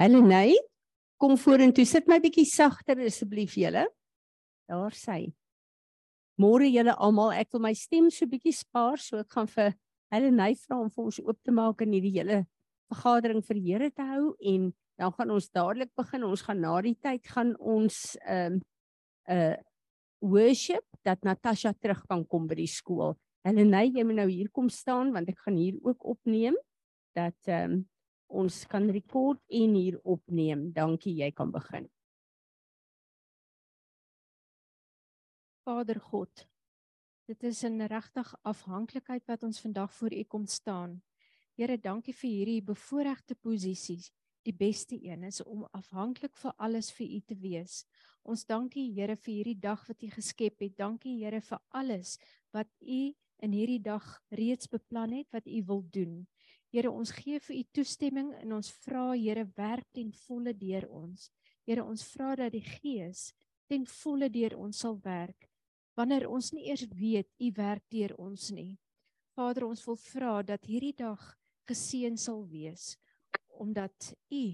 Helenae, kom vorentoe. Sit my bietjie sagter asseblief julle. Daar sy. Môre julle almal, ek wil my stem so bietjie spaar, so ek gaan vir Helenae vra om vir ons oop te maak in hierdie hele vergadering vir Here te hou en dan gaan ons dadelik begin. Ons gaan na die tyd gaan ons ehm um, uh worship dat Natasha terug kan kom by die skool. Helenae, jy moet nou hier kom staan want ek gaan hier ook opneem dat ehm um, ons kan rekord en hier opneem. Dankie, jy kan begin. Vader God, dit is 'n regtig afhanklikheid wat ons vandag voor U kom staan. Here, dankie vir hierdie bevoordeelde posisies. Die beste een is om afhanklik vir alles vir U te wees. Ons dankie Here vir hierdie dag wat U geskep het. Dankie Here vir alles wat U in hierdie dag reeds beplan het wat U wil doen. Here, ons gee vir u toestemming en ons vra Here werk ten volle deur ons. Here, ons vra dat die Gees ten volle deur ons sal werk wanneer ons nie eers weet u werk deur ons nie. Vader, ons wil vra dat hierdie dag geseën sal wees omdat u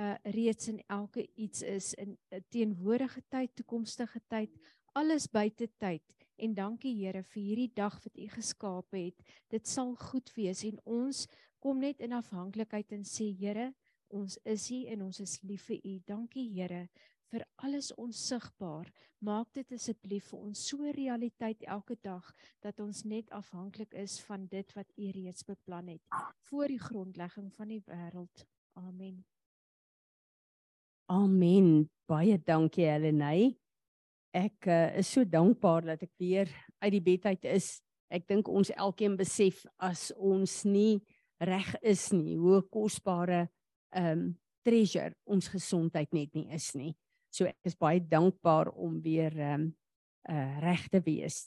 uh reeds in elke iets is in teenwoordige tyd, toekomstige tyd, alles buite tyd. En dankie Here vir hierdie dag wat U geskaap het. Dit sal goed wees en ons kom net in afhanklikheid en sê Here, ons is hier en ons is lief vir U. Dankie Here vir alles onsigbaar. Maak dit asseblief vir ons so realiteit elke dag dat ons net afhanklik is van dit wat U reeds beplan het voor die grondlegging van die wêreld. Amen. Amen. Baie dankie Helenae. Ek uh, is so dankbaar dat ek weer uit die bed uit is. Ek dink ons elkeen besef as ons nie reg is nie, hoe kosbare ehm um, treasure ons gesondheid net nie is nie. So ek is baie dankbaar om weer ehm um, uh reg te wees.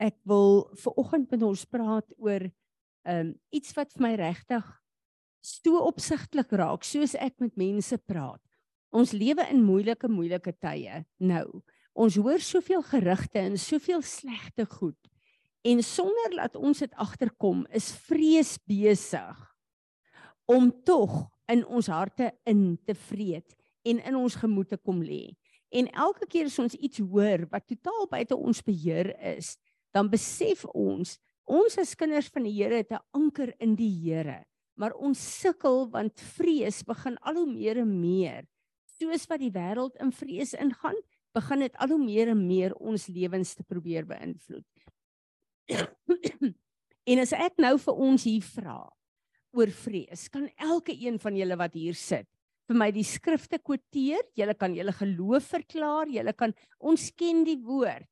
Ek wil ver oggend met ons praat oor ehm um, iets wat vir my regtig sto opsigtelik raak soos ek met mense praat. Ons lewe in moeilike moeilike tye nou. Ons hoor soveel gerugte en soveel slegte goed. En sonder dat ons dit agterkom, is vrees besig om tog in ons harte in te vreet en in ons gemoed te kom lê. En elke keer as ons iets hoor wat totaal buite ons beheer is, dan besef ons ons as kinders van die Here het 'n anker in die Here. Maar ons sukkel want vrees begin al hoe meer en meer soos wat die wêreld in vrees ingaan, begin dit al hoe meer en meer ons lewens te probeer beïnvloed en as ek nou vir ons hier vra oor vrees, kan elke een van julle wat hier sit vir my die skrifte quoteer, julle kan julle geloof verklaar, julle kan ons ken die woord.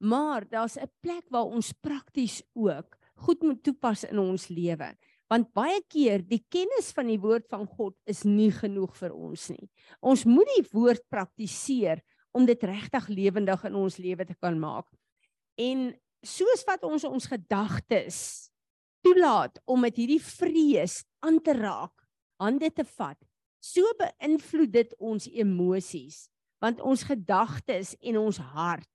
Maar daar's 'n plek waar ons prakties ook goed moet toepas in ons lewe. Want baie keer die kennis van die woord van God is nie genoeg vir ons nie. Ons moet die woord praktiseer om dit regtig lewendig in ons lewe te kan maak. En soos wat ons ons gedagtes toelaat om met hierdie vrees aan te raak, hande te vat, so beïnvloed dit ons emosies, want ons gedagtes en ons hart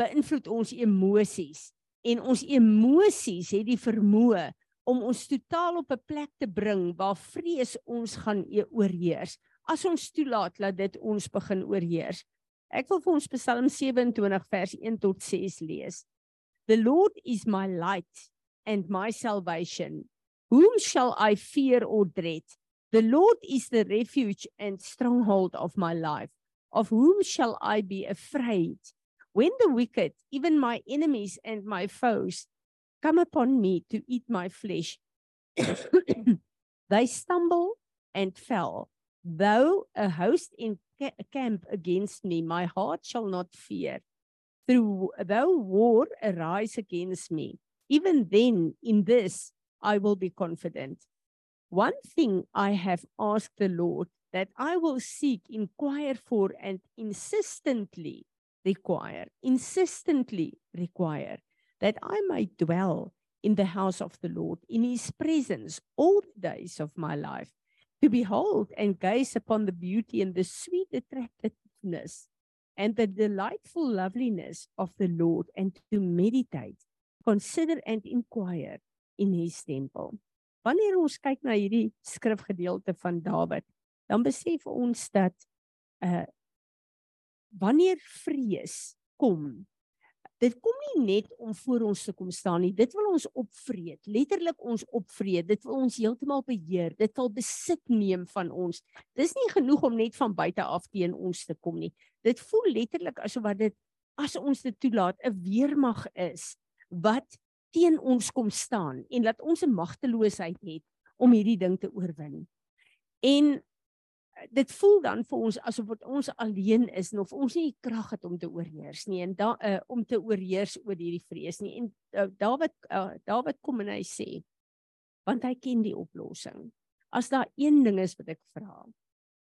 beïnvloed ons emosies en ons emosies het die vermoë om ons totaal op 'n plek te bring waar vrees ons gaan e-, oorheers as ons toelaat dat dit ons begin oorheers. Ek wil vir ons Psalm 27 vers 1 tot 6 lees. The Lord is my light and my salvation. Whom shall I fear or dread? The Lord is the refuge and stronghold of my life. Of whom shall I be afraid? When the wicked, even my enemies and my foes, come upon me to eat my flesh, they stumble and fell. Though a host encamp against me, my heart shall not fear through though war arise against me, even then in this I will be confident. One thing I have asked the Lord that I will seek, inquire for, and insistently require, insistently require that I may dwell in the house of the Lord, in his presence all the days of my life, to behold and gaze upon the beauty and the sweet attractiveness and the delightful loveliness of the Lord and to meditate, consider and inquire in his temple. wanneer ons kyk na hierdie skrifgedeelte van Dawid, dan besef ons dat uh wanneer vrees kom, dit kom nie net om voor ons te kom staan nie. Dit wil ons opvreed, letterlik ons opvreed. Dit wil ons heeltemal beheer. Dit wil besit neem van ons. Dis nie genoeg om net van buite af teen ons te kom nie. Dit voel letterlik asof wat dit as ons dit toelaat 'n weermag is wat teen ons kom staan en laat ons 'n magteloosheid het om hierdie ding te oorwin. En eh, dit voel dan vir ons asof ons alleen is en of ons nie krag het om te oorheers nie en da uh, om te oorheers oor hierdie vrees nie. En uh, Dawid uh, Dawid kom en hy sê want hy ken die oplossing. As daar een ding is wat ek vra,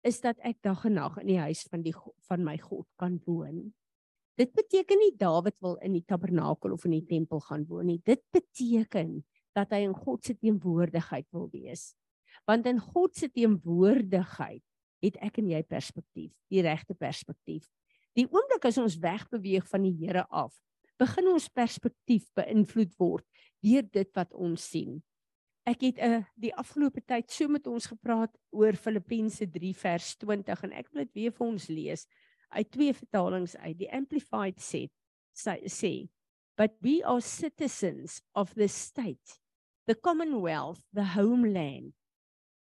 is dat ek dag en nag in die huis van die van my God kan woon. Dit beteken nie Dawid wil in die tabernakel of in die tempel gaan woon nie. Dit beteken dat hy in God se teenwoordigheid wil wees. Want in God se teenwoordigheid het ek en jy perspektief, die regte perspektief. Die oomblik as ons wegbeweeg van die Here af, begin ons perspektief beïnvloed word deur dit wat ons sien. Ek het 'n uh, eh, die afgelope tyd so met ons gepraat oor Filippense 3 vers 20 en ek wil dit weer vir ons lees uit twee vertalings uit. Die Amplified sê sê but we are citizens of the state, the commonwealth, the homeland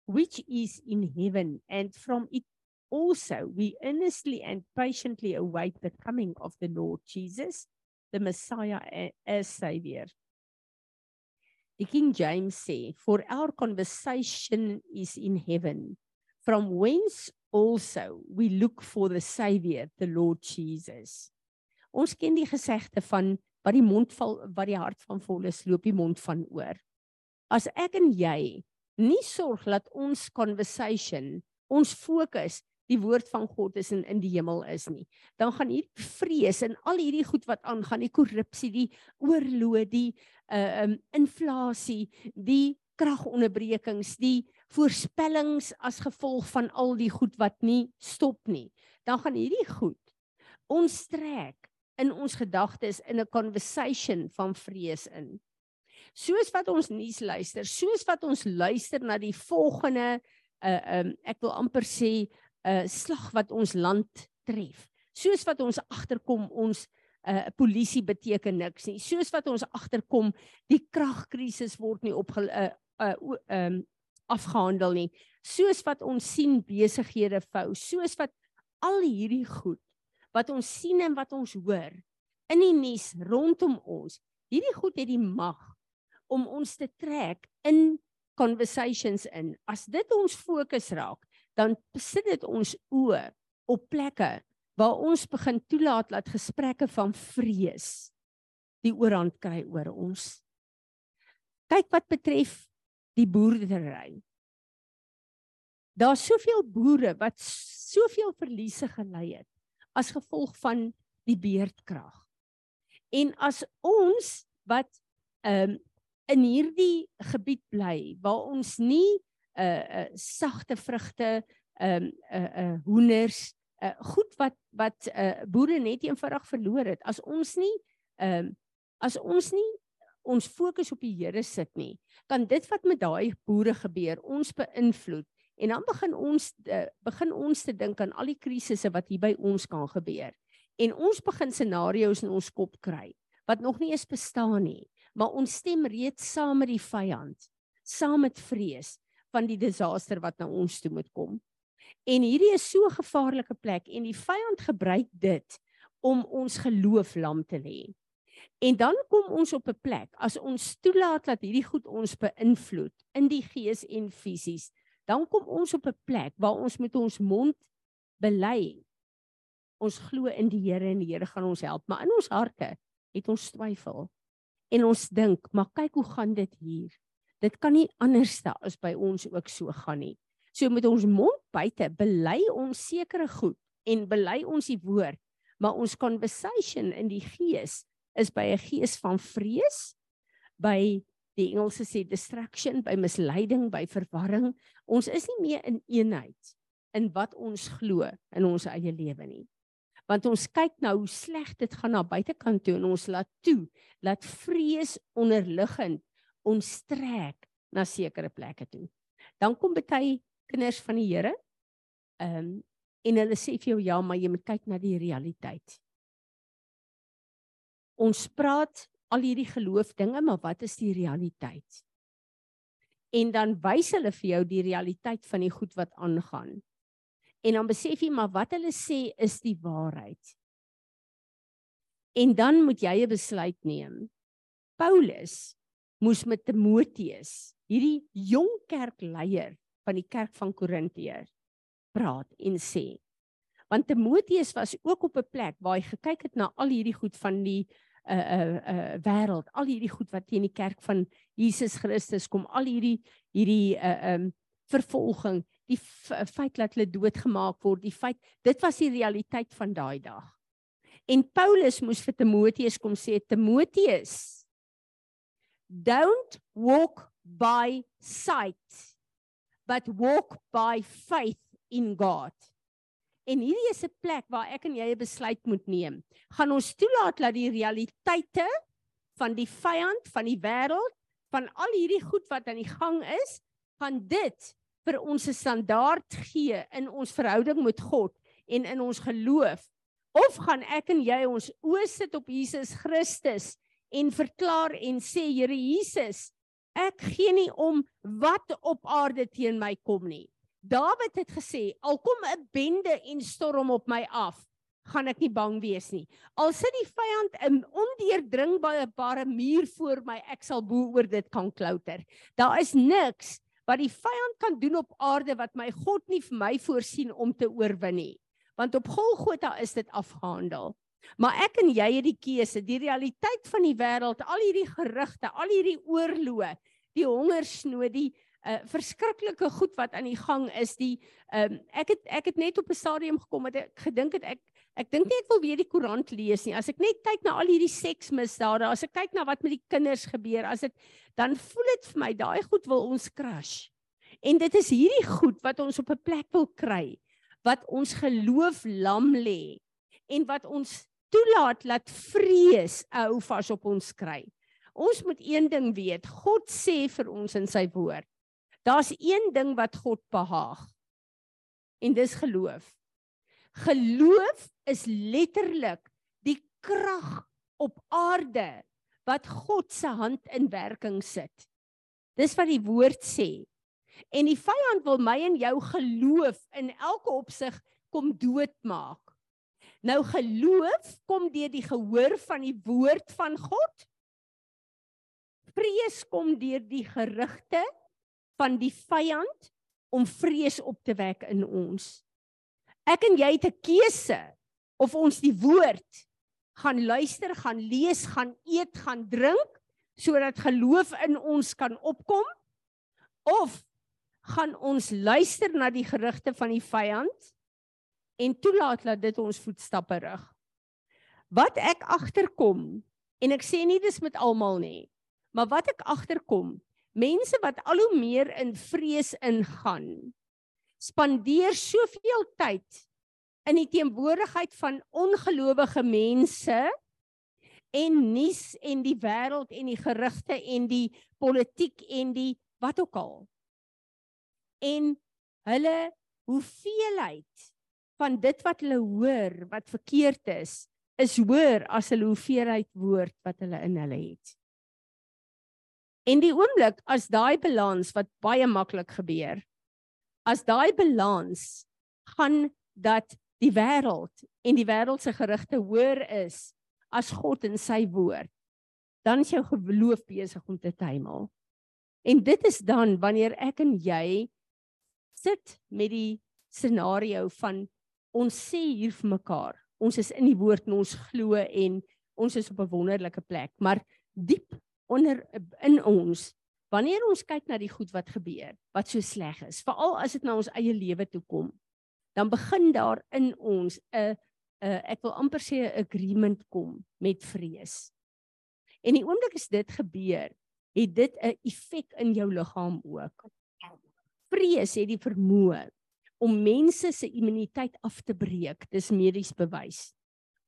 which is in heaven and from it also we earnestly and patiently await the coming of the Lord Jesus, the Messiah as savior. The King James say, For our conversation is in heaven, from whence also we look for the savior the lord jesus. Ons ken die gesegde van wat die mond val wat die hart van vol is loop die mond van oor. As ek en jy nie sorg dat ons conversation ons fokus die woord van God is in in die hemel is nie dan gaan hierdie vrees en al hierdie goed wat aangaan die korrupsie die oorlog die uh um inflasie die kragonderbrekings die voorspellings as gevolg van al die goed wat nie stop nie, dan gaan hierdie goed ons trek in ons gedagtes in 'n conversation van vrees in. Soos wat ons nuus luister, soos wat ons luister na die volgende uh um ek wil amper sê 'n uh, slag wat ons land tref. Soos wat ons agterkom ons uh, polisie beteken niks nie. Soos wat ons agterkom die kragkrisis word nie op uh, uh um afgehandel nie. Soos wat ons sien besighede vou, soos wat al hierdie goed wat ons sien en wat ons hoor in die nuus rondom ons, hierdie goed het die mag om ons te trek in conversations in. As dit ons fokus raak, dan sit dit ons oë op plekke waar ons begin toelaat dat gesprekke van vrees die oorhand kry oor ons. Kyk wat betref die boerdery. Daar's soveel boere wat soveel verliese gely het as gevolg van die beerdkrag. En as ons wat ehm um, in hierdie gebied bly waar ons nie 'n uh, uh, sagte vrugte ehm um, 'n uh, uh, hoenders uh, goed wat wat uh, boere net eenvoudig verloor het as ons nie ehm um, as ons nie ons fokus op die Here sit nie, kan dit wat met daai boere gebeur ons beïnvloed en dan begin ons uh, begin ons te dink aan al die krisisse wat hier by ons kan gebeur. En ons begin scenario's in ons kop kry wat nog nie eens bestaan nie, maar ons stem reeds saam met die vyand, saam met vrees van die disaster wat na ons toe moet kom. En hierdie is so 'n gevaarlike plek en die vyand gebruik dit om ons geloof lam te lê. En dan kom ons op 'n plek as ons toelaat dat hierdie goed ons beïnvloed in die gees en fisies, dan kom ons op 'n plek waar ons met ons mond bely. Ons glo in die Here en die Here gaan ons help, maar in ons harte het ons twyfel. En ons dink, maar kyk hoe gaan dit hier? Dit kan nie anders da as by ons ook so gaan nie. So met ons mond buite bely ons sekere goed en bely ons die woord, maar ons conversation in die gees is by 'n gees van vrees, by die Engelse sê distraction, by misleiding, by verwarring. Ons is nie meer in eenheid in wat ons glo in ons eie lewe nie. Want ons kyk nou hoe sleg dit gaan na buitekant toe en ons laat toe dat vrees onderliggend ons trek na sekere plekke toe. Dan kom baie kinders van die Here. Ehm um, en hulle sê vir jou ja, maar jy moet kyk na die realiteit. Ons praat al hierdie geloof dinge, maar wat is die realiteit? En dan wys hulle vir jou die realiteit van die goed wat aangaan. En dan besef jy maar wat hulle sê is die waarheid. En dan moet jy 'n besluit neem. Paulus moes met Timoteus, hierdie jong kerkleier van die kerk van Korintië, praat en sê. Want Timoteus was ook op 'n plek waar hy gekyk het na al hierdie goed van die uh uh uh wêreld, al hierdie goed wat teen die kerk van Jesus Christus kom, al hierdie hierdie uh um vervolging, die feit dat hulle doodgemaak word, die feit dit was die realiteit van daai dag. En Paulus moes vir Timoteus kom sê Timoteus don't walk by sight but walk by faith in God. En hierdie is 'n plek waar ek en jy 'n besluit moet neem. Gaan ons toelaat dat die realiteite van die vyand, van die wêreld, van al hierdie goed wat aan die gang is, gaan dit vir ons 'n standaard gee in ons verhouding met God en in ons geloof? Of gaan ek en jy ons oë sit op Jesus Christus en verklaar en sê Here Jesus, ek gee nie om wat op aarde teen my kom nie. Dawid het gesê, al kom 'n bende en storm op my af, gaan ek nie bang wees nie. Al sit die vyand 'n ondeurdringbare muur voor my, ek sal bo oor dit kan klouter. Daar is niks wat die vyand kan doen op aarde wat my God nie vir my voorsien om te oorwin nie. Want op Golgotha is dit afgehandel. Maar ek en jy het die keuse, die realiteit van die wêreld, al hierdie gerugte, al hierdie oorloë, die hongersnood, die uh, verskriklike goed wat aan die gang is die um, ek het ek het net op 'n stadium gekom wat ek gedink het ek ek dink nie ek wil weer die koerant lees nie. As ek net kyk na al hierdie seksmisdade as ek kyk na wat met die kinders gebeur as dit dan voel dit vir my daai goed wil ons crash en dit is hierdie goed wat ons op 'n plek wil kry wat ons geloof lam lê en wat ons toelaat dat vrees hou vas op ons kry. Ons moet een ding weet, God sê vir ons in sy woord, Daar's een ding wat God behaag. En dis geloof. Geloof is letterlik die krag op aarde wat God se hand in werking sit. Dis wat die woord sê. En die vyand wil my en jou geloof in elke opsig kom doodmaak. Nou geloof kom deur die gehoor van die woord van God. Vrees kom deur die gerugte van die vyand om vrees op te wek in ons. Ek en jy het 'n keuse of ons die woord gaan luister, gaan lees, gaan eet, gaan drink sodat geloof in ons kan opkom of gaan ons luister na die gerugte van die vyand en toelaat dat dit ons voetstappe rig. Wat ek agterkom en ek sê nie dis met almal nie, maar wat ek agterkom mense wat al hoe meer in vrees ingaan spandeer soveel tyd in die teenwoordigheid van ongelowige mense en nuus en die wêreld en die gerugte en die politiek en die wat ook al en hulle hoeveelheid van dit wat hulle hoor wat verkeerd is is hoër as hulle hoeveelheid woord wat hulle in hulle het En die oomblik as daai balans wat baie maklik gebeur, as daai balans gaan dat die wêreld en die wêreld se gerigte hoër is as God en sy woord, dan is jou geloof besig om te tuimel. En dit is dan wanneer ek en jy sit met die scenario van ons sê hier vir mekaar, ons is in die woord en ons glo en ons is op 'n wonderlike plek, maar diep onder in ons wanneer ons kyk na die goed wat gebeur wat so sleg is veral as dit na ons eie lewe toe kom dan begin daar in ons 'n ek wil amper sê 'n agreement kom met vrees. En die oomblik as dit gebeur het dit 'n effek in jou liggaam ook. Vrees het die vermoë om mense se immuniteit af te breek dis medies bewys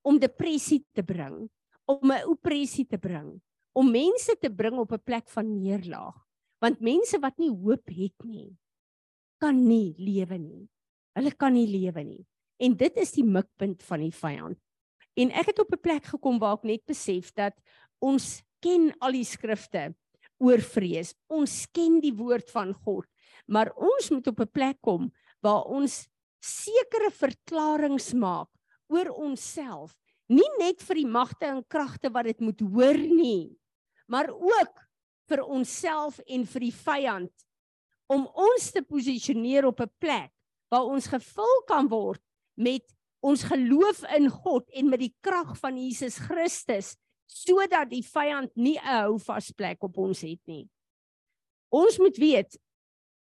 om depressie te bring om 'n opressie te bring om mense te bring op 'n plek van neerlaag Want mense wat nie hoop het nie, kan nie lewe nie. Hulle kan nie lewe nie. En dit is die mikpunt van die vyand. En ek het op 'n plek gekom waar ek net besef dat ons ken al die skrifte oor vrees. Ons ken die woord van God, maar ons moet op 'n plek kom waar ons sekere verklaringe maak oor onsself, nie net vir die magte en kragte wat dit moet hoor nie, maar ook vir onsself en vir die vyand om ons te posisioneer op 'n plek waar ons gevul kan word met ons geloof in God en met die krag van Jesus Christus sodat die vyand nie 'n houvas plek op ons het nie. Ons moet weet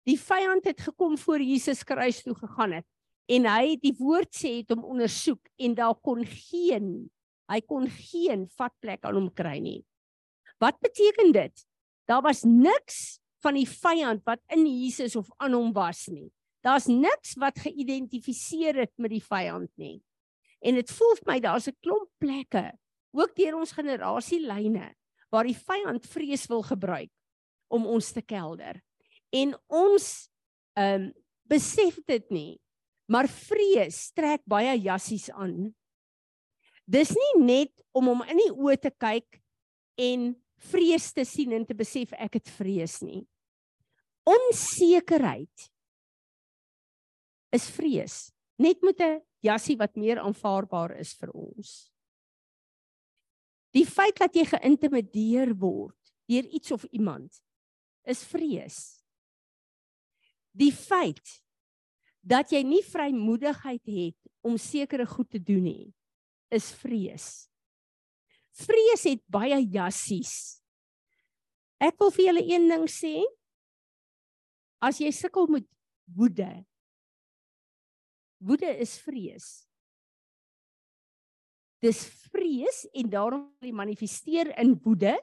die vyand het gekom voor Jesus kruis toe gegaan het en hy het die woord sê het hom ondersoek en daar kon geen hy kon geen vatplek aan hom kry nie. Wat beteken dit? Daar was niks van die vyand wat in Jesus of aan hom was nie. Daar's niks wat geïdentifiseer het met die vyand nie. En dit voel vir my daar's 'n klomp plekke, ook deur ons generasielyne, waar die vyand vrees wil gebruik om ons te kelder. En ons ehm um, besef dit nie. Maar vrees trek baie jassies aan. Dis nie net om hom in die oë te kyk en vrees te sien en te besef ek het vrees nie. Onsekerheid is vrees, net met 'n jassie wat meer aanvaarbaar is vir ons. Die feit dat jy geïntimideer word deur iets of iemand is vrees. Die feit dat jy nie vrymoedigheid het om sekere goed te doen nie, is vrees. Vrees het baie jassies. Ek wil vir julle een ding sê. As jy sukkel met woede. Woede is vrees. Dis vrees en daarom manifesteer in woede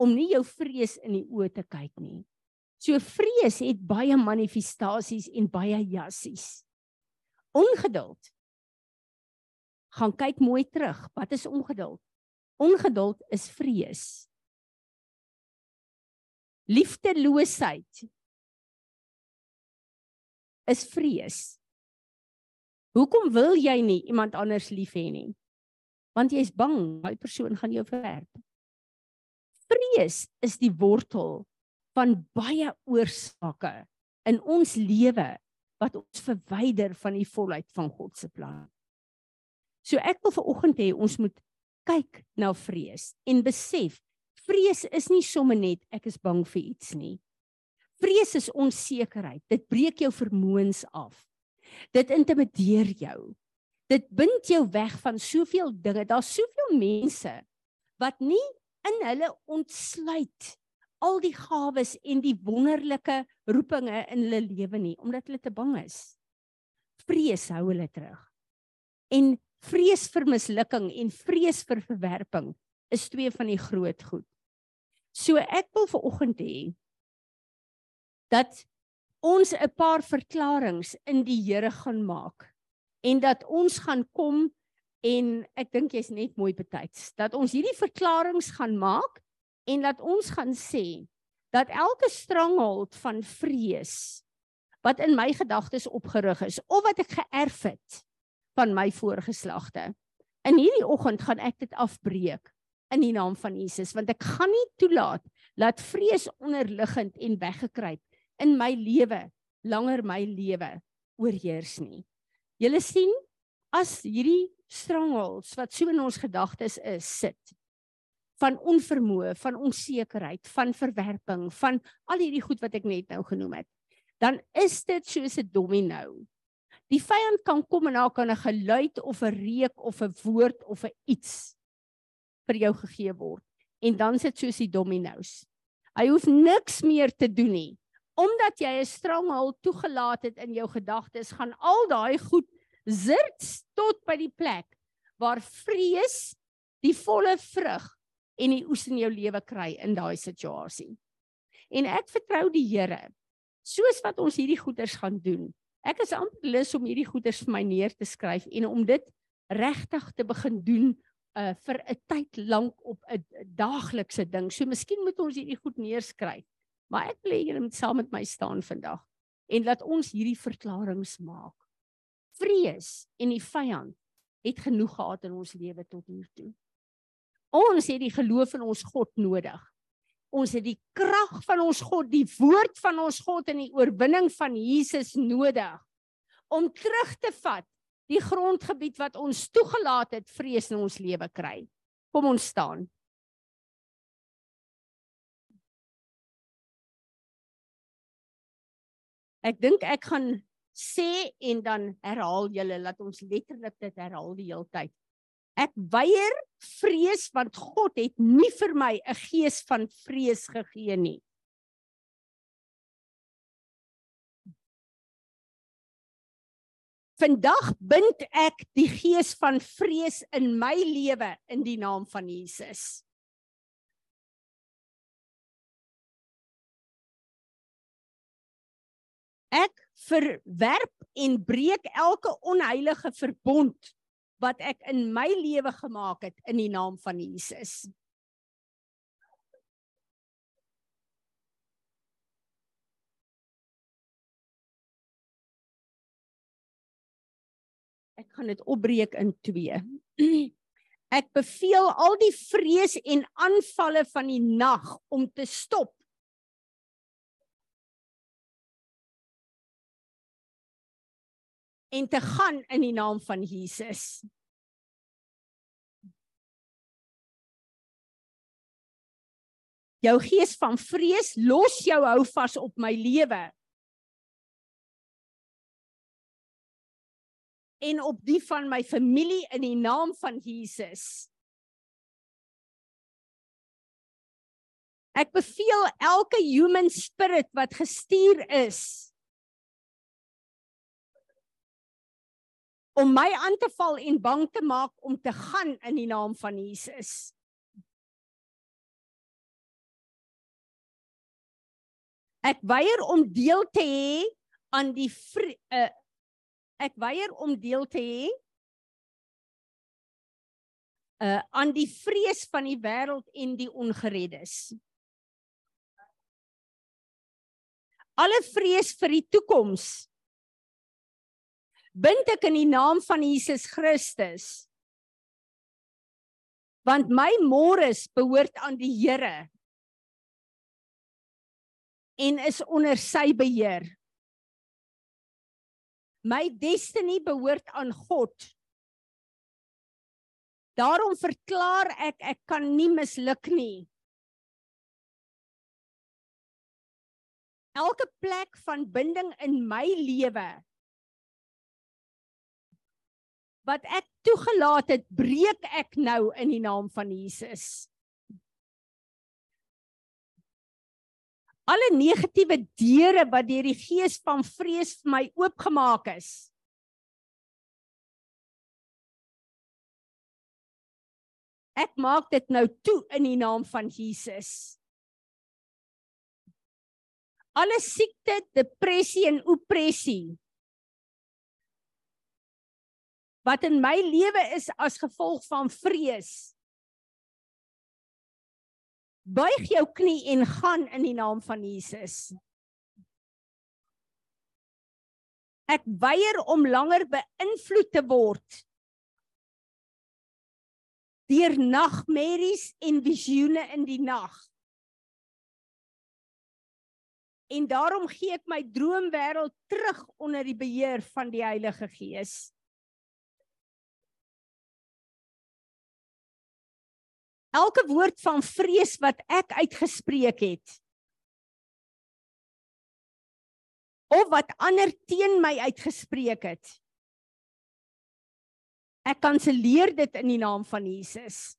om nie jou vrees in die oë te kyk nie. So vrees het baie manifestasies en baie jassies. Ongeduld. Gaan kyk mooi terug. Wat is ongeduld? Ongeduld is vrees. Liefdeloosheid is vrees. Hoekom wil jy nie iemand anders lief hê nie? Want jy is bang daai persoon gaan jou verwerp. Vrees is die wortel van baie oorsake in ons lewe wat ons verwyder van die volheid van God se plan. So ek wil vir oggend hê ons moet kyk na vrees en besef vrees is nie sommer net ek is bang vir iets nie. Vrees is onsekerheid. Dit breek jou vermoëns af. Dit intimideer jou. Dit bind jou weg van soveel dinge. Daar's soveel mense wat nie in hulle ontsluit al die gawes en die wonderlike roepinge in hulle lewe nie omdat hulle te bang is. Vrees hou hulle terug. En vrees vir mislukking en vrees vir verwerping is twee van die groot goed. So ek wil vir oggend hê dat ons 'n paar verklaringe in die Here gaan maak en dat ons gaan kom en ek dink jy's net mooi betyds dat ons hierdie verklaringe gaan maak en dat ons gaan sê dat elke stranghold van vrees wat in my gedagtes opgerig is of wat ek geërf het van my voorgeslagte. In hierdie oggend gaan ek dit afbreek in die naam van Jesus want ek gaan nie toelaat dat vrees onderliggend en weggekruip in my lewe langer my lewe oorheers nie. Julle sien as hierdie strangles wat so in ons gedagtes is sit van onvermoë, van onsekerheid, van verwerping, van al hierdie goed wat ek net nou genoem het, dan is dit soos 'n domino Die vyand kan kom en daar kan 'n geluid of 'n reuk of 'n woord of 'n iets vir jou gegee word. En dan sit soos die dominos. Hy hoef niks meer te doen nie. Omdat jy 'n stranghold toegelaat het in jou gedagtes, gaan al daai goed zirts tot by die plek waar vrees die volle vrug en die oes in jou lewe kry in daai situasie. En ek vertrou die Here. Soos wat ons hierdie goeders gaan doen, Ek is amper lus om hierdie goeders vir my neer te skryf en om dit regtig te begin doen uh vir 'n tyd lank op 'n daaglikse ding. So miskien moet ons hierdie goed neerskryf Maar ek wil hê julle moet saam met my staan vandag en laat ons hierdie verklaringe maak. Vrees en die vyand het genoeg gehad in ons lewe tot hier toe. Ons het die geloof in ons God nodig. Ons het die krag van ons God, die woord van ons God en die oorwinning van Jesus nodig om terug te vat die grondgebied wat ons toegelaat het vrees in ons lewe kry. Kom ons staan. Ek dink ek gaan sê en dan herhaal julle laat ons letterlik dit herhaal die hele tyd. Ek weier vrees want God het nie vir my 'n gees van vrees gegee nie. Vandag bind ek die gees van vrees in my lewe in die naam van Jesus. Ek verwerp en breek elke onheilige verbond wat ek in my lewe gemaak het in die naam van Jesus. Ek gaan dit opbreek in 2. Ek beveel al die vrees en aanvalle van die nag om te stop en te gaan in die naam van Jesus. Jou gees van vrees los jou hou vas op my lewe. En op die van my familie in die naam van Jesus. Ek beveel elke human spirit wat gestuur is om my aan te val en bang te maak om te gaan in die naam van Jesus. Ek weier om deel te hê aan die uh, ek weier om deel te hê uh aan die vrees van die wêreld en die ongereddes. Alle vrees vir die toekoms bind ek in die naam van Jesus Christus. Want my môre behoort aan die Here en is onder sy beheer. My destiny behoort aan God. Daarom verklaar ek ek kan nie misluk nie. Elke plek van binding in my lewe wat ek toegelaat het, breek ek nou in die naam van Jesus. Alle negatiewe deure wat deur die gees van vrees vir my oopgemaak is. Ek maak dit nou toe in die naam van Jesus. Alle siekte, depressie en opressie wat in my lewe is as gevolg van vrees. Buig jou knie en gaan in die naam van Jesus. Ek weier om langer beïnvloed te word deur nagmerries en visioene in die nag. En daarom gee ek my droomwêreld terug onder die beheer van die Heilige Gees. Elke woord van vrees wat ek uitgespreek het of wat ander teen my uitgespreek het ek kanselleer dit in die naam van Jesus.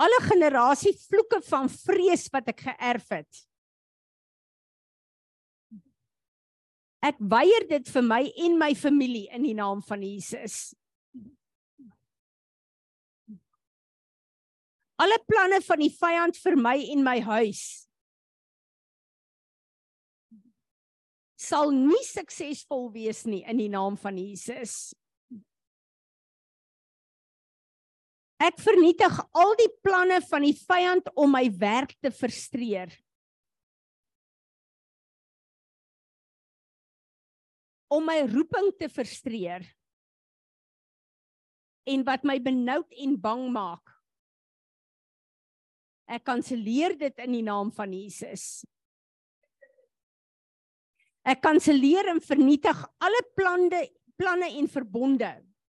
Alle generasie vloeke van vrees wat ek geërf het ek weier dit vir my en my familie in die naam van Jesus alle planne van die vyand vir my en my huis sal nie suksesvol wees nie in die naam van Jesus. Ek vernietig al die planne van die vyand om my werk te frustreer. Om my roeping te frustreer. En wat my benoud en bang maak. Ek kanselleer dit in die naam van Jesus. Ek kanselleer en vernietig alle planne planne en verbonde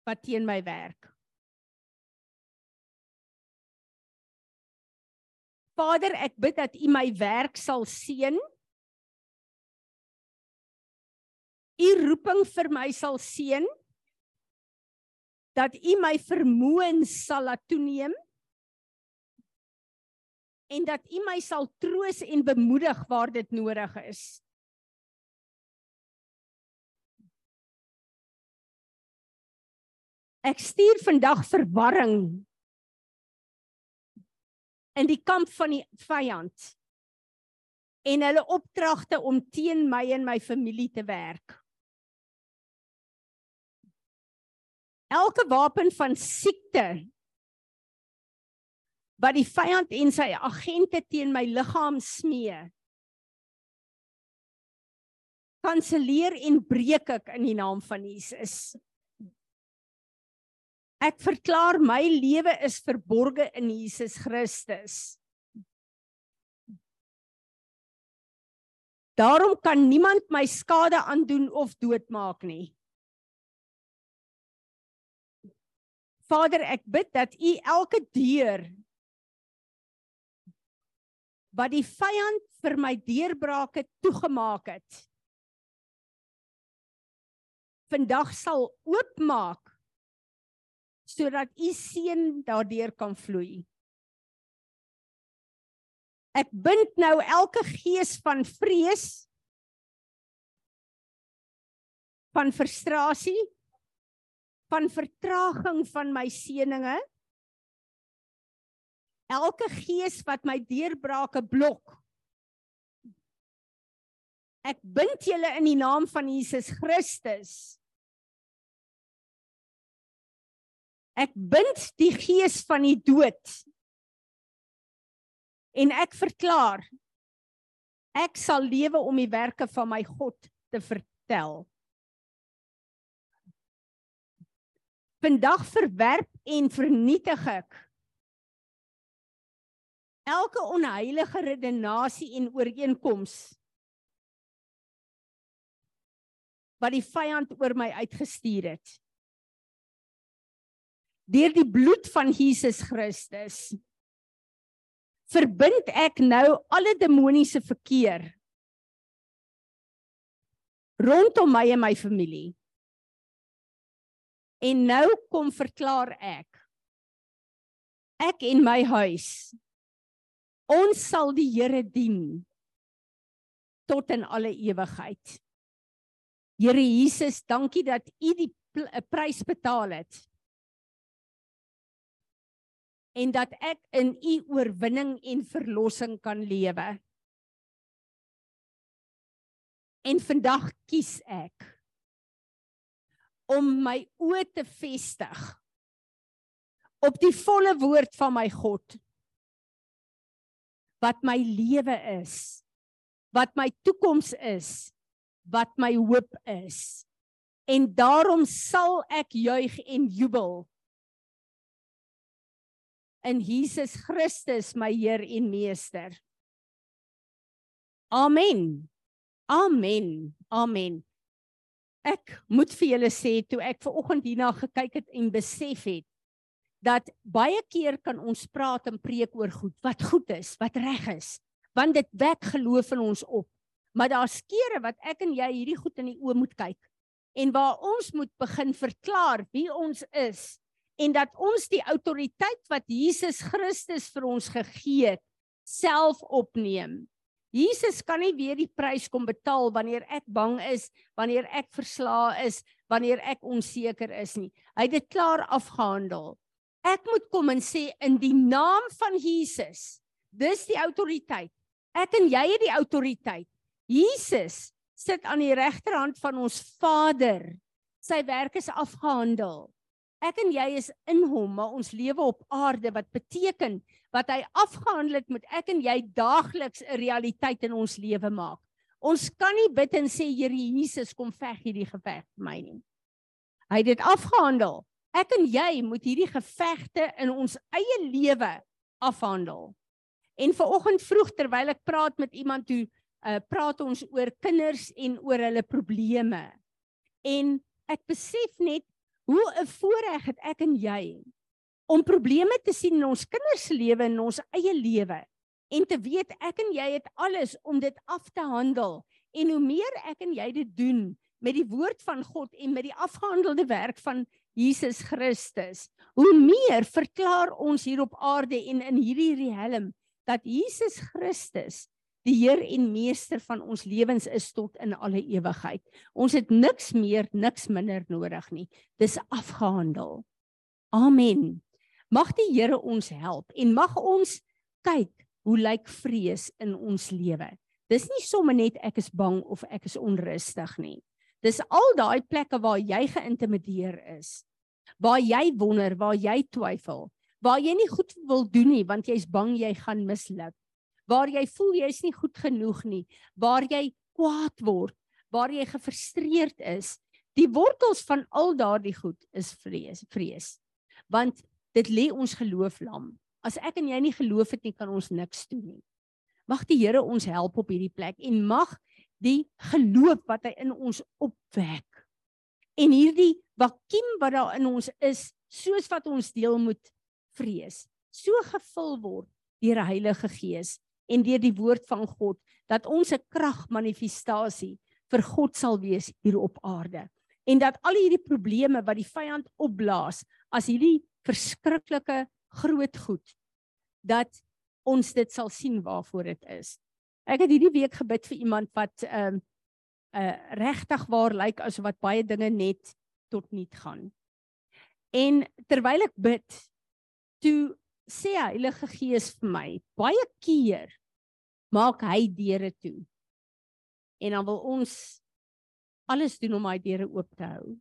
wat teen my werk. Vader, ek bid dat U my werk sal seën. U roeping vir my sal seën. Dat U my vermoëns sal laat toeneem. En dat U my sal troos en bemoedig waar dit nodig is. Ek stuur vandag verwarring in die kamp van die vyand en hulle opdragte om teen my en my familie te werk. Elke wapen van siekte wat die vyand en sy agente teen my liggaam smee kanselleer en breek ek in die naam van Jesus. Ek verklaar my lewe is verborge in Jesus Christus. Daarom kan niemand my skade aandoen of doodmaak nie. Vader, ek bid dat U elke deur wat die vyand vir my deurbrake toegemaak het, vandag sal oopmaak sodat u seën daardeur kan vloei. Ek bind nou elke gees van vrees van frustrasie van vertraging van my seëninge elke gees wat my deurbrake blok ek bind julle in die naam van Jesus Christus Ek bind die gees van die dood. En ek verklaar ek sal lewe om die werke van my God te vertel. Vandag verwerp en vernietig ek elke onheilige redenasie en ooreenkoms wat die vyand oor my uitgestuur het deur die bloed van Jesus Christus verbind ek nou alle demoniese verkeer rondom my en my familie. En nou kom verklaar ek ek en my huis ons sal die Here dien tot in alle ewigheid. Here Jesus, dankie dat U die prys betaal het en dat ek in u oorwinning en verlossing kan lewe. En vandag kies ek om my oë te vestig op die volle woord van my God wat my lewe is wat my toekoms is wat my hoop is en daarom sal ek juig en jubel in Jesus Christus my Heer en Meester. Amen. Amen. Amen. Ek moet vir julle sê toe ek ver oggend hierna gekyk het en besef het dat baie keer kan ons praat en preek oor goed wat goed is, wat reg is, want dit wek geloof in ons op. Maar daar's kere wat ek en jy hierdie goed in die oë moet kyk en waar ons moet begin verklaar wie ons is en dat ons die autoriteit wat Jesus Christus vir ons gegee het self opneem. Jesus kan nie weer die prys kom betaal wanneer ek bang is, wanneer ek verslae is, wanneer ek onseker is nie. Hy het dit klaar afgehandel. Ek moet kom en sê in die naam van Jesus. Dis die autoriteit. Ek en jy het die autoriteit. Jesus sit aan die regterhand van ons Vader. Sy werk is afgehandel. Ek en jy is in hom, maar ons lewe op aarde wat beteken wat hy afgehandel het met ek en jy daagliks 'n realiteit in ons lewe maak. Ons kan nie bid en sê Here Jesus kom veg hierdie geveg vir my nie. Hy het dit afgehandel. Ek en jy moet hierdie gevegte in ons eie lewe afhandel. En vanoggend vroeg terwyl ek praat met iemand toe, uh, praat ons oor kinders en oor hulle probleme. En ek besef net hoe 'n voorreg het ek en jy om probleme te sien in ons kinders se lewe en ons eie lewe en te weet ek en jy het alles om dit af te handel. En hoe meer ek en jy dit doen met die woord van God en met die afgehandelde werk van Jesus Christus, hoe meer verklaar ons hier op aarde en in hierdie riem dat Jesus Christus die Heer en Meester van ons lewens is tot in alle ewigheid. Ons het niks meer, niks minder nodig nie. Dis afgehandel. Amen. Mag die Here ons help en mag ons kyk hoe lyk vrees in ons lewe. Dis nie sommer net ek is bang of ek is onrustig nie. Dis al daai plekke waar jy geïntimideer is. Waar jy wonder, waar jy twyfel, waar jy nie goed wil doen nie want jy's bang jy gaan misluk. Waar jy voel jy's nie goed genoeg nie, waar jy kwaad word, waar jy gefrustreerd is. Die wortels van al daardie goed is vrees, vrees. Want dit lê ons geloof lam. As ek en jy nie geloof het nie, kan ons niks doen nie. Mag die Here ons help op hierdie plek en mag die geloof wat hy in ons opwek. En hierdie vakuum wat daar in ons is soos wat ons deel moet vrees so gevul word deur die Heilige Gees en deur die woord van God dat ons 'n kragmanifestasie vir God sal wees hier op aarde. En dat al hierdie probleme wat die vyand opblaas as hierdie verskriklike groot goed dat ons dit sal sien waarvoor dit is Ek het hierdie week gebid vir iemand wat ehm uh, uh regtig waar lyk like, asof wat baie dinge net tot niet gaan. En terwyl ek bid, toe sê Heilige Gees vir my, baie keer maak hy deure toe. En dan wil ons alles doen om daai deure oop te hou.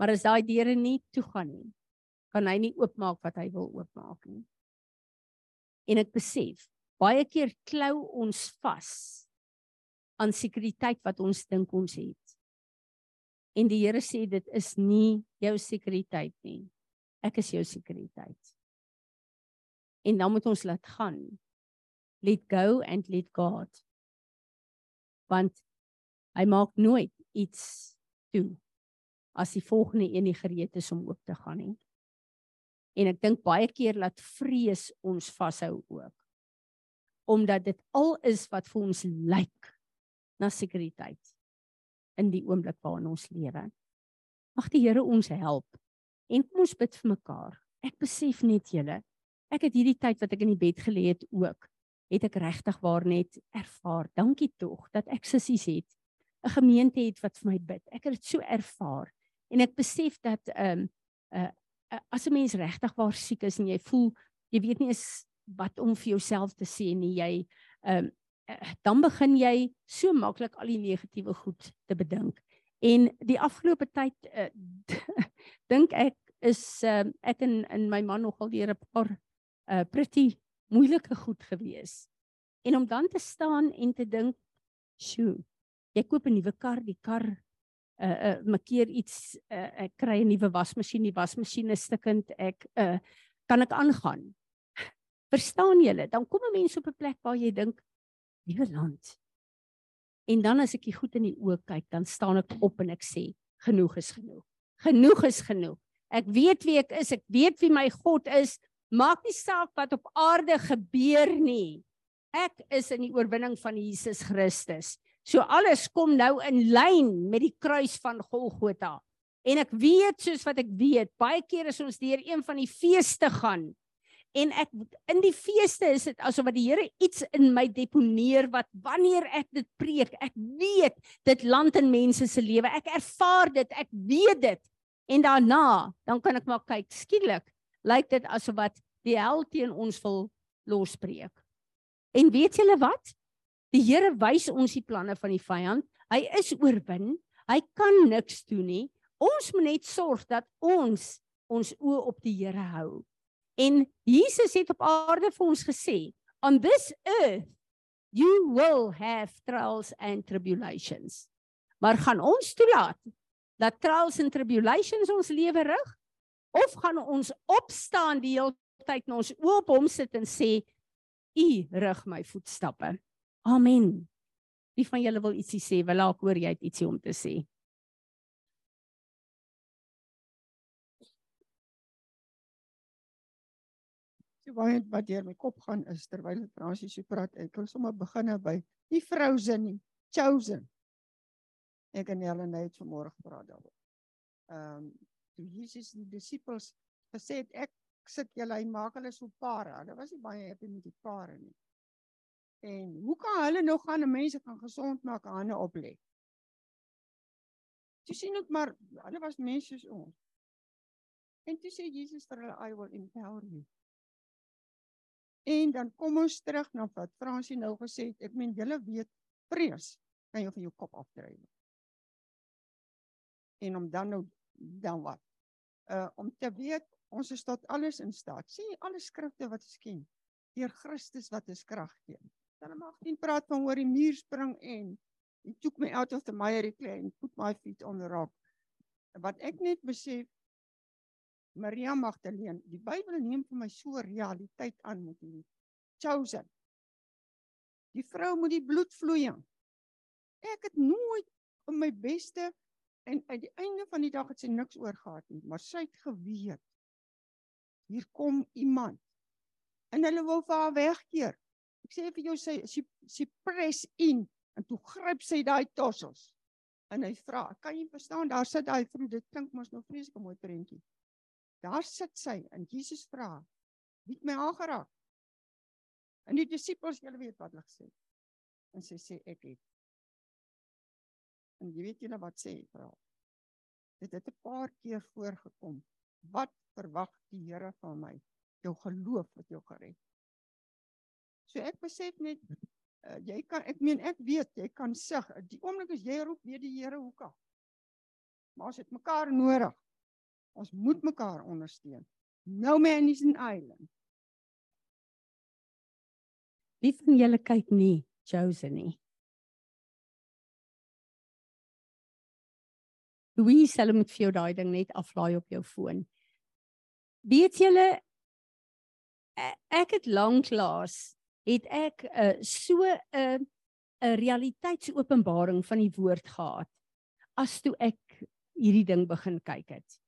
Maar as daai deure nie toe gaan nie, kan hy nie oopmaak wat hy wil oopmaak nie. En ek besef baie keer klou ons vas aan sekuriteit wat ons dink ons het. En die Here sê dit is nie jou sekuriteit nie. Ek is jou sekuriteit. En dan moet ons laat gaan. Let go and let God. Want hy maak nooit iets toe as die volgende een nie gereed is om oop te gaan nie. En ek dink baie keer laat vrees ons vashou ook omdat dit al is wat vir ons lyk na sekuriteit in die oomblik waarin ons lewe. Mag die Here ons help. En kom ons bid vir mekaar. Ek besef net julle, ek het hierdie tyd wat ek in die bed gelê het ook, het ek regtig waar net ervaar. Dankie tog dat ek sissies het, 'n gemeente het wat vir my bid. Ek het dit so ervaar en ek besef dat ehm um, uh, uh, as 'n mens regtig waar siek is en jy voel jy weet nie is wat om vir jouself te sê nie jy ehm um, dan begin jy so maklik al die negatiewe goed te bedink. En die afgelope tyd uh, dink ek is uh, ek en in my man nogal deur 'n paar uh, pretty moeilike goed gewees. En om dan te staan en te dink sjoe jy koop 'n nuwe kar die kar uh uh makkeer iets uh, ek kry 'n nuwe wasmasjien die wasmasjien is stukkend ek uh kan ek aangaan Verstaan julle? Dan kom 'n mens op 'n plek waar jy dink, "Liewe land." En dan as ek die goed in die oë kyk, dan staan ek op en ek sê, "Genoeg is genoeg. Genoeg is genoeg. Ek weet wie ek is, ek weet wie my God is. Maak nie saak wat op aarde gebeur nie. Ek is in die oorwinning van Jesus Christus." So alles kom nou in lyn met die kruis van Golgotha. En ek weet soos wat ek weet, baie keer as ons deur een van die feeste gaan, en ek in die feeste is dit asof wat die Here iets in my deponeer wat wanneer ek dit preek, ek weet dit land in mense se lewe. Ek ervaar dit, ek weet dit. En daarna, dan kan ek maar kyk, skielik lyk dit asof wat die hel teen ons wil losbreek. En weet julle wat? Die Here wys ons die planne van die vyand. Hy is oorwin. Hy kan niks doen nie Ons moet net sorg dat ons ons oë op die Here hou. En Jesus het op aarde vir ons gesê, on this earth you will have trials and tribulations. Maar gaan ons toelaat dat trials and tribulations ons lewe rig of gaan ons opstaan die hele tyd na ons oë op hom sit en sê u rig my voetstappe. Amen. Wie van julle wil ietsie sê? Wil ek hoor jy het ietsie om te sê? So baie wat deur my kop gaan is terwyl Fransie so praat, ek wil sommer begin by die vrousin nie, chosen. Ek en Helen het vanmôre gepraat daaroor. Ehm um, toe Jesus die disippels gesê het ek sit julle hy maak hulle so pare. Hulle was nie baie happy met die pare nie. En hoe kan hulle nog gaan 'n mense kan gesond maak hande op lê? Jy sien dit maar hulle was mense soos ons. En toe sê Jesus vir hulle I will empower you. En dan kom ons terug na wat Fransie nou gesê het. Ek meen julle weet vrees kan jou van jou kop afdryf. En om dan nou dan wat? Uh om te weet ons is tot alles in staat. Sien jy alle skrifte wat ons ken deur Christus wat ons krag gee. Mag nie praat van oor die muur spring en he took me out of the miry clay and put my feet on the rock. Wat ek net besef Maria Magdalene, die Bybel neem vir my so realiteit aan met die chosen. Die vrou moet die bloed vloei. Ek het nooit op my beste en uit die einde van die dag het sy niks oor gehad nie, maar sy het geweet. Hier kom iemand. En hulle wil vir haar wegkeer. Ek sê vir jou sy sy sy press in en toe gryp sy daai tossels. En hy vra, "Kan jy verstaan? Daar sit daai vrou, dit klink mos nou vreeslik mooi prentjie." Daar sit sy en Jesus vra: "Wie het my aangeraak?" En die disippels, julle weet wat hulle gesê. En sy sê ek het. En jy weet julle wat sê vra. Dit het 'n paar keer voorgekom. Wat verwag die Here van my? Jou geloof wat jou gered. So ek besef net uh, jy kan ek meen ek weet jy kan sug. Die oomblik as jy roep weet die Here hoe kan. Maar ons het mekaar nodig. Ons moet mekaar ondersteun. No man is an island. Wie van julle kyk nie Chosen nie? Wie sal met vir jou daai ding net aflaai op jou foon? Weet julle e-, ek het lanklaas het ek 'n uh, eh, so 'n uh, 'n realiteitsopenbaring van die woord gehad as toe ek hierdie ding begin kyk het.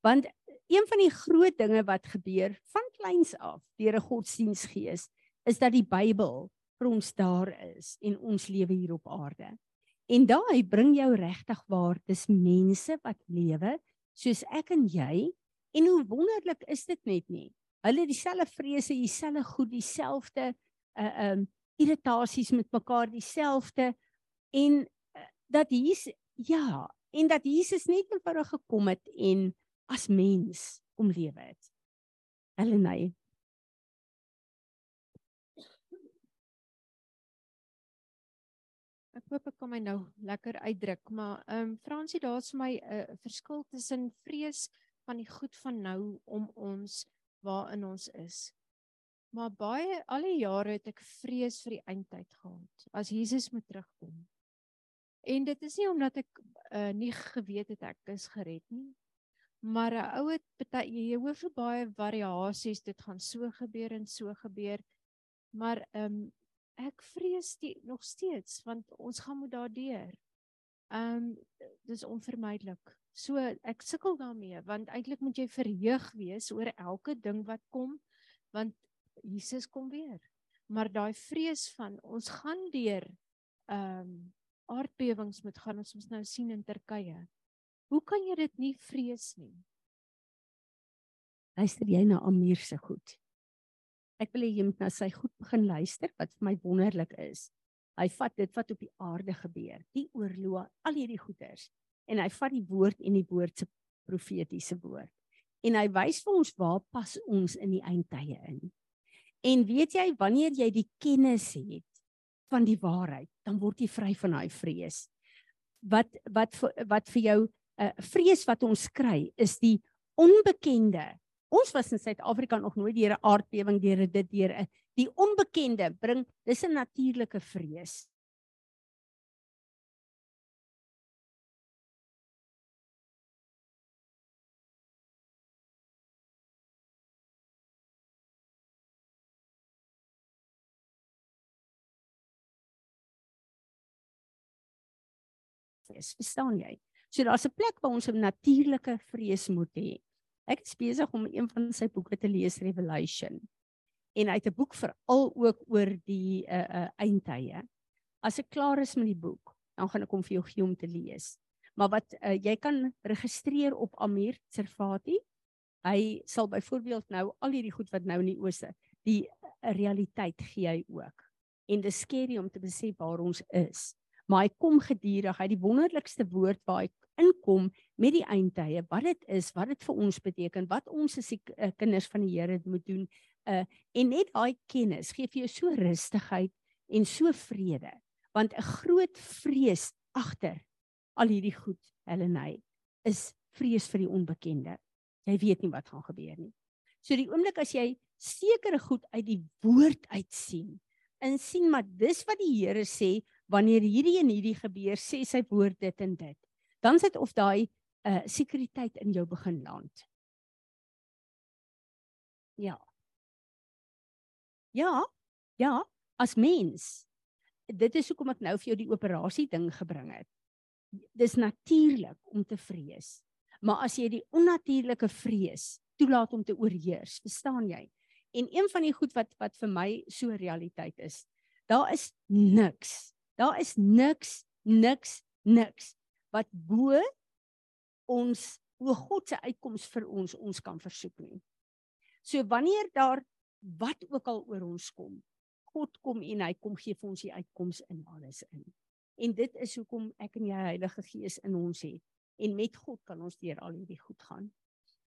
Want een van die groot dinge wat gebeur van kleins af deur 'n godsdiensgees is dat die Bybel vir ons daar is en ons lewe hier op aarde. En daai bring jou regtig waar dis mense wat lewe soos ek en jy en hoe wonderlik is dit net nie. Hulle dieselfde vrese, dieselfde goed, dieselfde uh um irritasies met mekaar dieselfde en uh, dat hier ja, en dat Jesus net eenvoudig gekom het en as mens om lewe het. Hulle nee. Ek hoop ek kan my nou lekker uitdruk, maar ehm um, Fransie, daar's vir my 'n uh, verskil tussen vrees van die goed van nou om ons waarin ons is. Maar baie al die jare het ek vrees vir die eindtyd gehad as Jesus moet terugkom. En dit is nie omdat ek uh, nie geweet het ek is gered nie, Maar 'n ou het baie jy hoor vir baie variasies, dit gaan so gebeur en so gebeur. Maar ehm um, ek vrees die, nog steeds want ons gaan moet daardeur. Ehm um, dis onvermydelik. So ek sukkel daarmee want eintlik moet jy verheug wees oor elke ding wat kom want Jesus kom weer. Maar daai vrees van ons gaan deur ehm um, aardbewings moet gaan ons moet nou sien in Turkye. Hoe kan jy dit nie vrees nie? Luister jy na Amir se goed? Ek wil hê jy moet na sy goed begin luister wat vir my wonderlik is. Hy vat dit wat op die aarde gebeur, die oorloë, al hierdie goeters en hy vat die woord en die woord se profetiese woord. En hy wys vir ons waar pas ons in die eindtye in. En weet jy wanneer jy die kennis het van die waarheid, dan word jy vry van daai vrees. Wat wat wat vir jou uh, vrees wat ons kry is die onbekende. Ons was in Suid-Afrika nog nooit deur 'n aardbewing deur dit deur 'n die onbekende bring dis 'n natuurlike vrees. Vrees, verstaan jy? So daar's 'n plek waar ons 'n natuurlike vrees moet hê. Ek is besig om een van sy boeke te lees Revelation. En hy het 'n boek veral ook oor die uh uh eindtye. As ek klaar is met die boek, dan gaan ek hom vir jou gee om te lees. Maar wat uh, jy kan registreer op Amir Servati. Hy sal byvoorbeeld nou al hierdie goed wat nou in die ooste, die realiteit gee hy ook. En dis skerry om te besef waar ons is maar hy kom gedurig. Hy het die wonderlikste woord waar hy inkom met die eindtye, wat dit is, wat dit vir ons beteken, wat ons as die uh, kinders van die Here moet doen. Uh en net daai kennis gee vir jou so rustigheid en so vrede, want 'n groot vrees agter al hierdie goed, Helleny, is vrees vir die onbekende. Jy weet nie wat gaan gebeur nie. So die oomblik as jy sekere goed uit die woord uit sien, en sien maar dis wat die Here sê, wanneer hierdie en hierdie gebeur, sê sy woord dit en dit. Dan sit of daai uh sekuriteit in jou begin land. Ja. Ja. Ja, as mens. Dit is hoekom ek nou vir jou die operasie ding gebring het. Dis natuurlik om te vrees. Maar as jy die onnatuurlike vrees toelaat om te oorheers, verstaan jy? En een van die goed wat wat vir my so realiteit is, daar is niks Daar is niks, niks, niks wat bo ons o God se uitkoms vir ons ons kan versoek nie. So wanneer daar wat ook al oor ons kom, God kom en hy kom gee vir ons die uitkoms in alles in. En dit is hoekom ek en jy Heilige Gees in ons het en met God kan ons deur al hierdie goed gaan.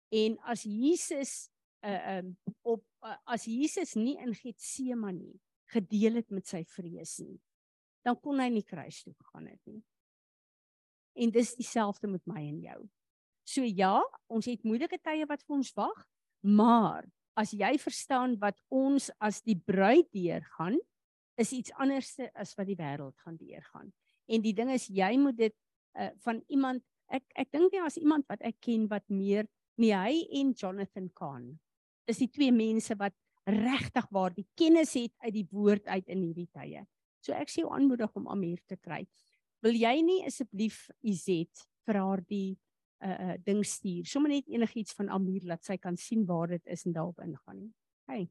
En as Jesus uh um op uh, as Jesus nie in Getsemane gedeel het met sy vrees nie dan kon hy nie kruis toe gegaan het nie. En dis dieselfde met my en jou. So ja, ons het moeilike tye wat vir ons wag, maar as jy verstaan wat ons as die bruid deurgaan, is iets anderste as wat die wêreld gaan deurgaan. En die ding is jy moet dit uh, van iemand ek ek dink nie as iemand wat ek ken wat meer nie hy en Jonathan Kahn is die twee mense wat regtig waar die kennis het uit die woord uit in hierdie tye. So ek sê jou aanmoedig om Amir te kry. Wil jy nie asseblief Izet vir haar die uh uh ding stuur? Sommige net enigiets van Amir laat sy kan sien waar dit is en daarop ingaan nie. Hey.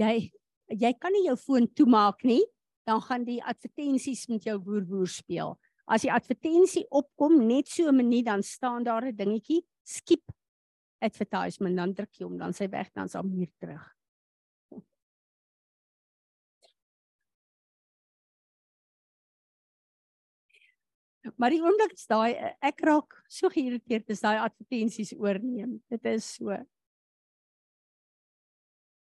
jy jy kan nie jou foon toemaak nie, dan gaan die advertensies met jou woer speel. As die advertensie opkom net so 'n minuut dan staan daar 'n dingetjie, skip advertisement dan druk jy hom dan sy weg dan sal hier terug. Maar die oomblik is daai ek raak so geïrriteerd as daai advertensies oorneem. Dit is so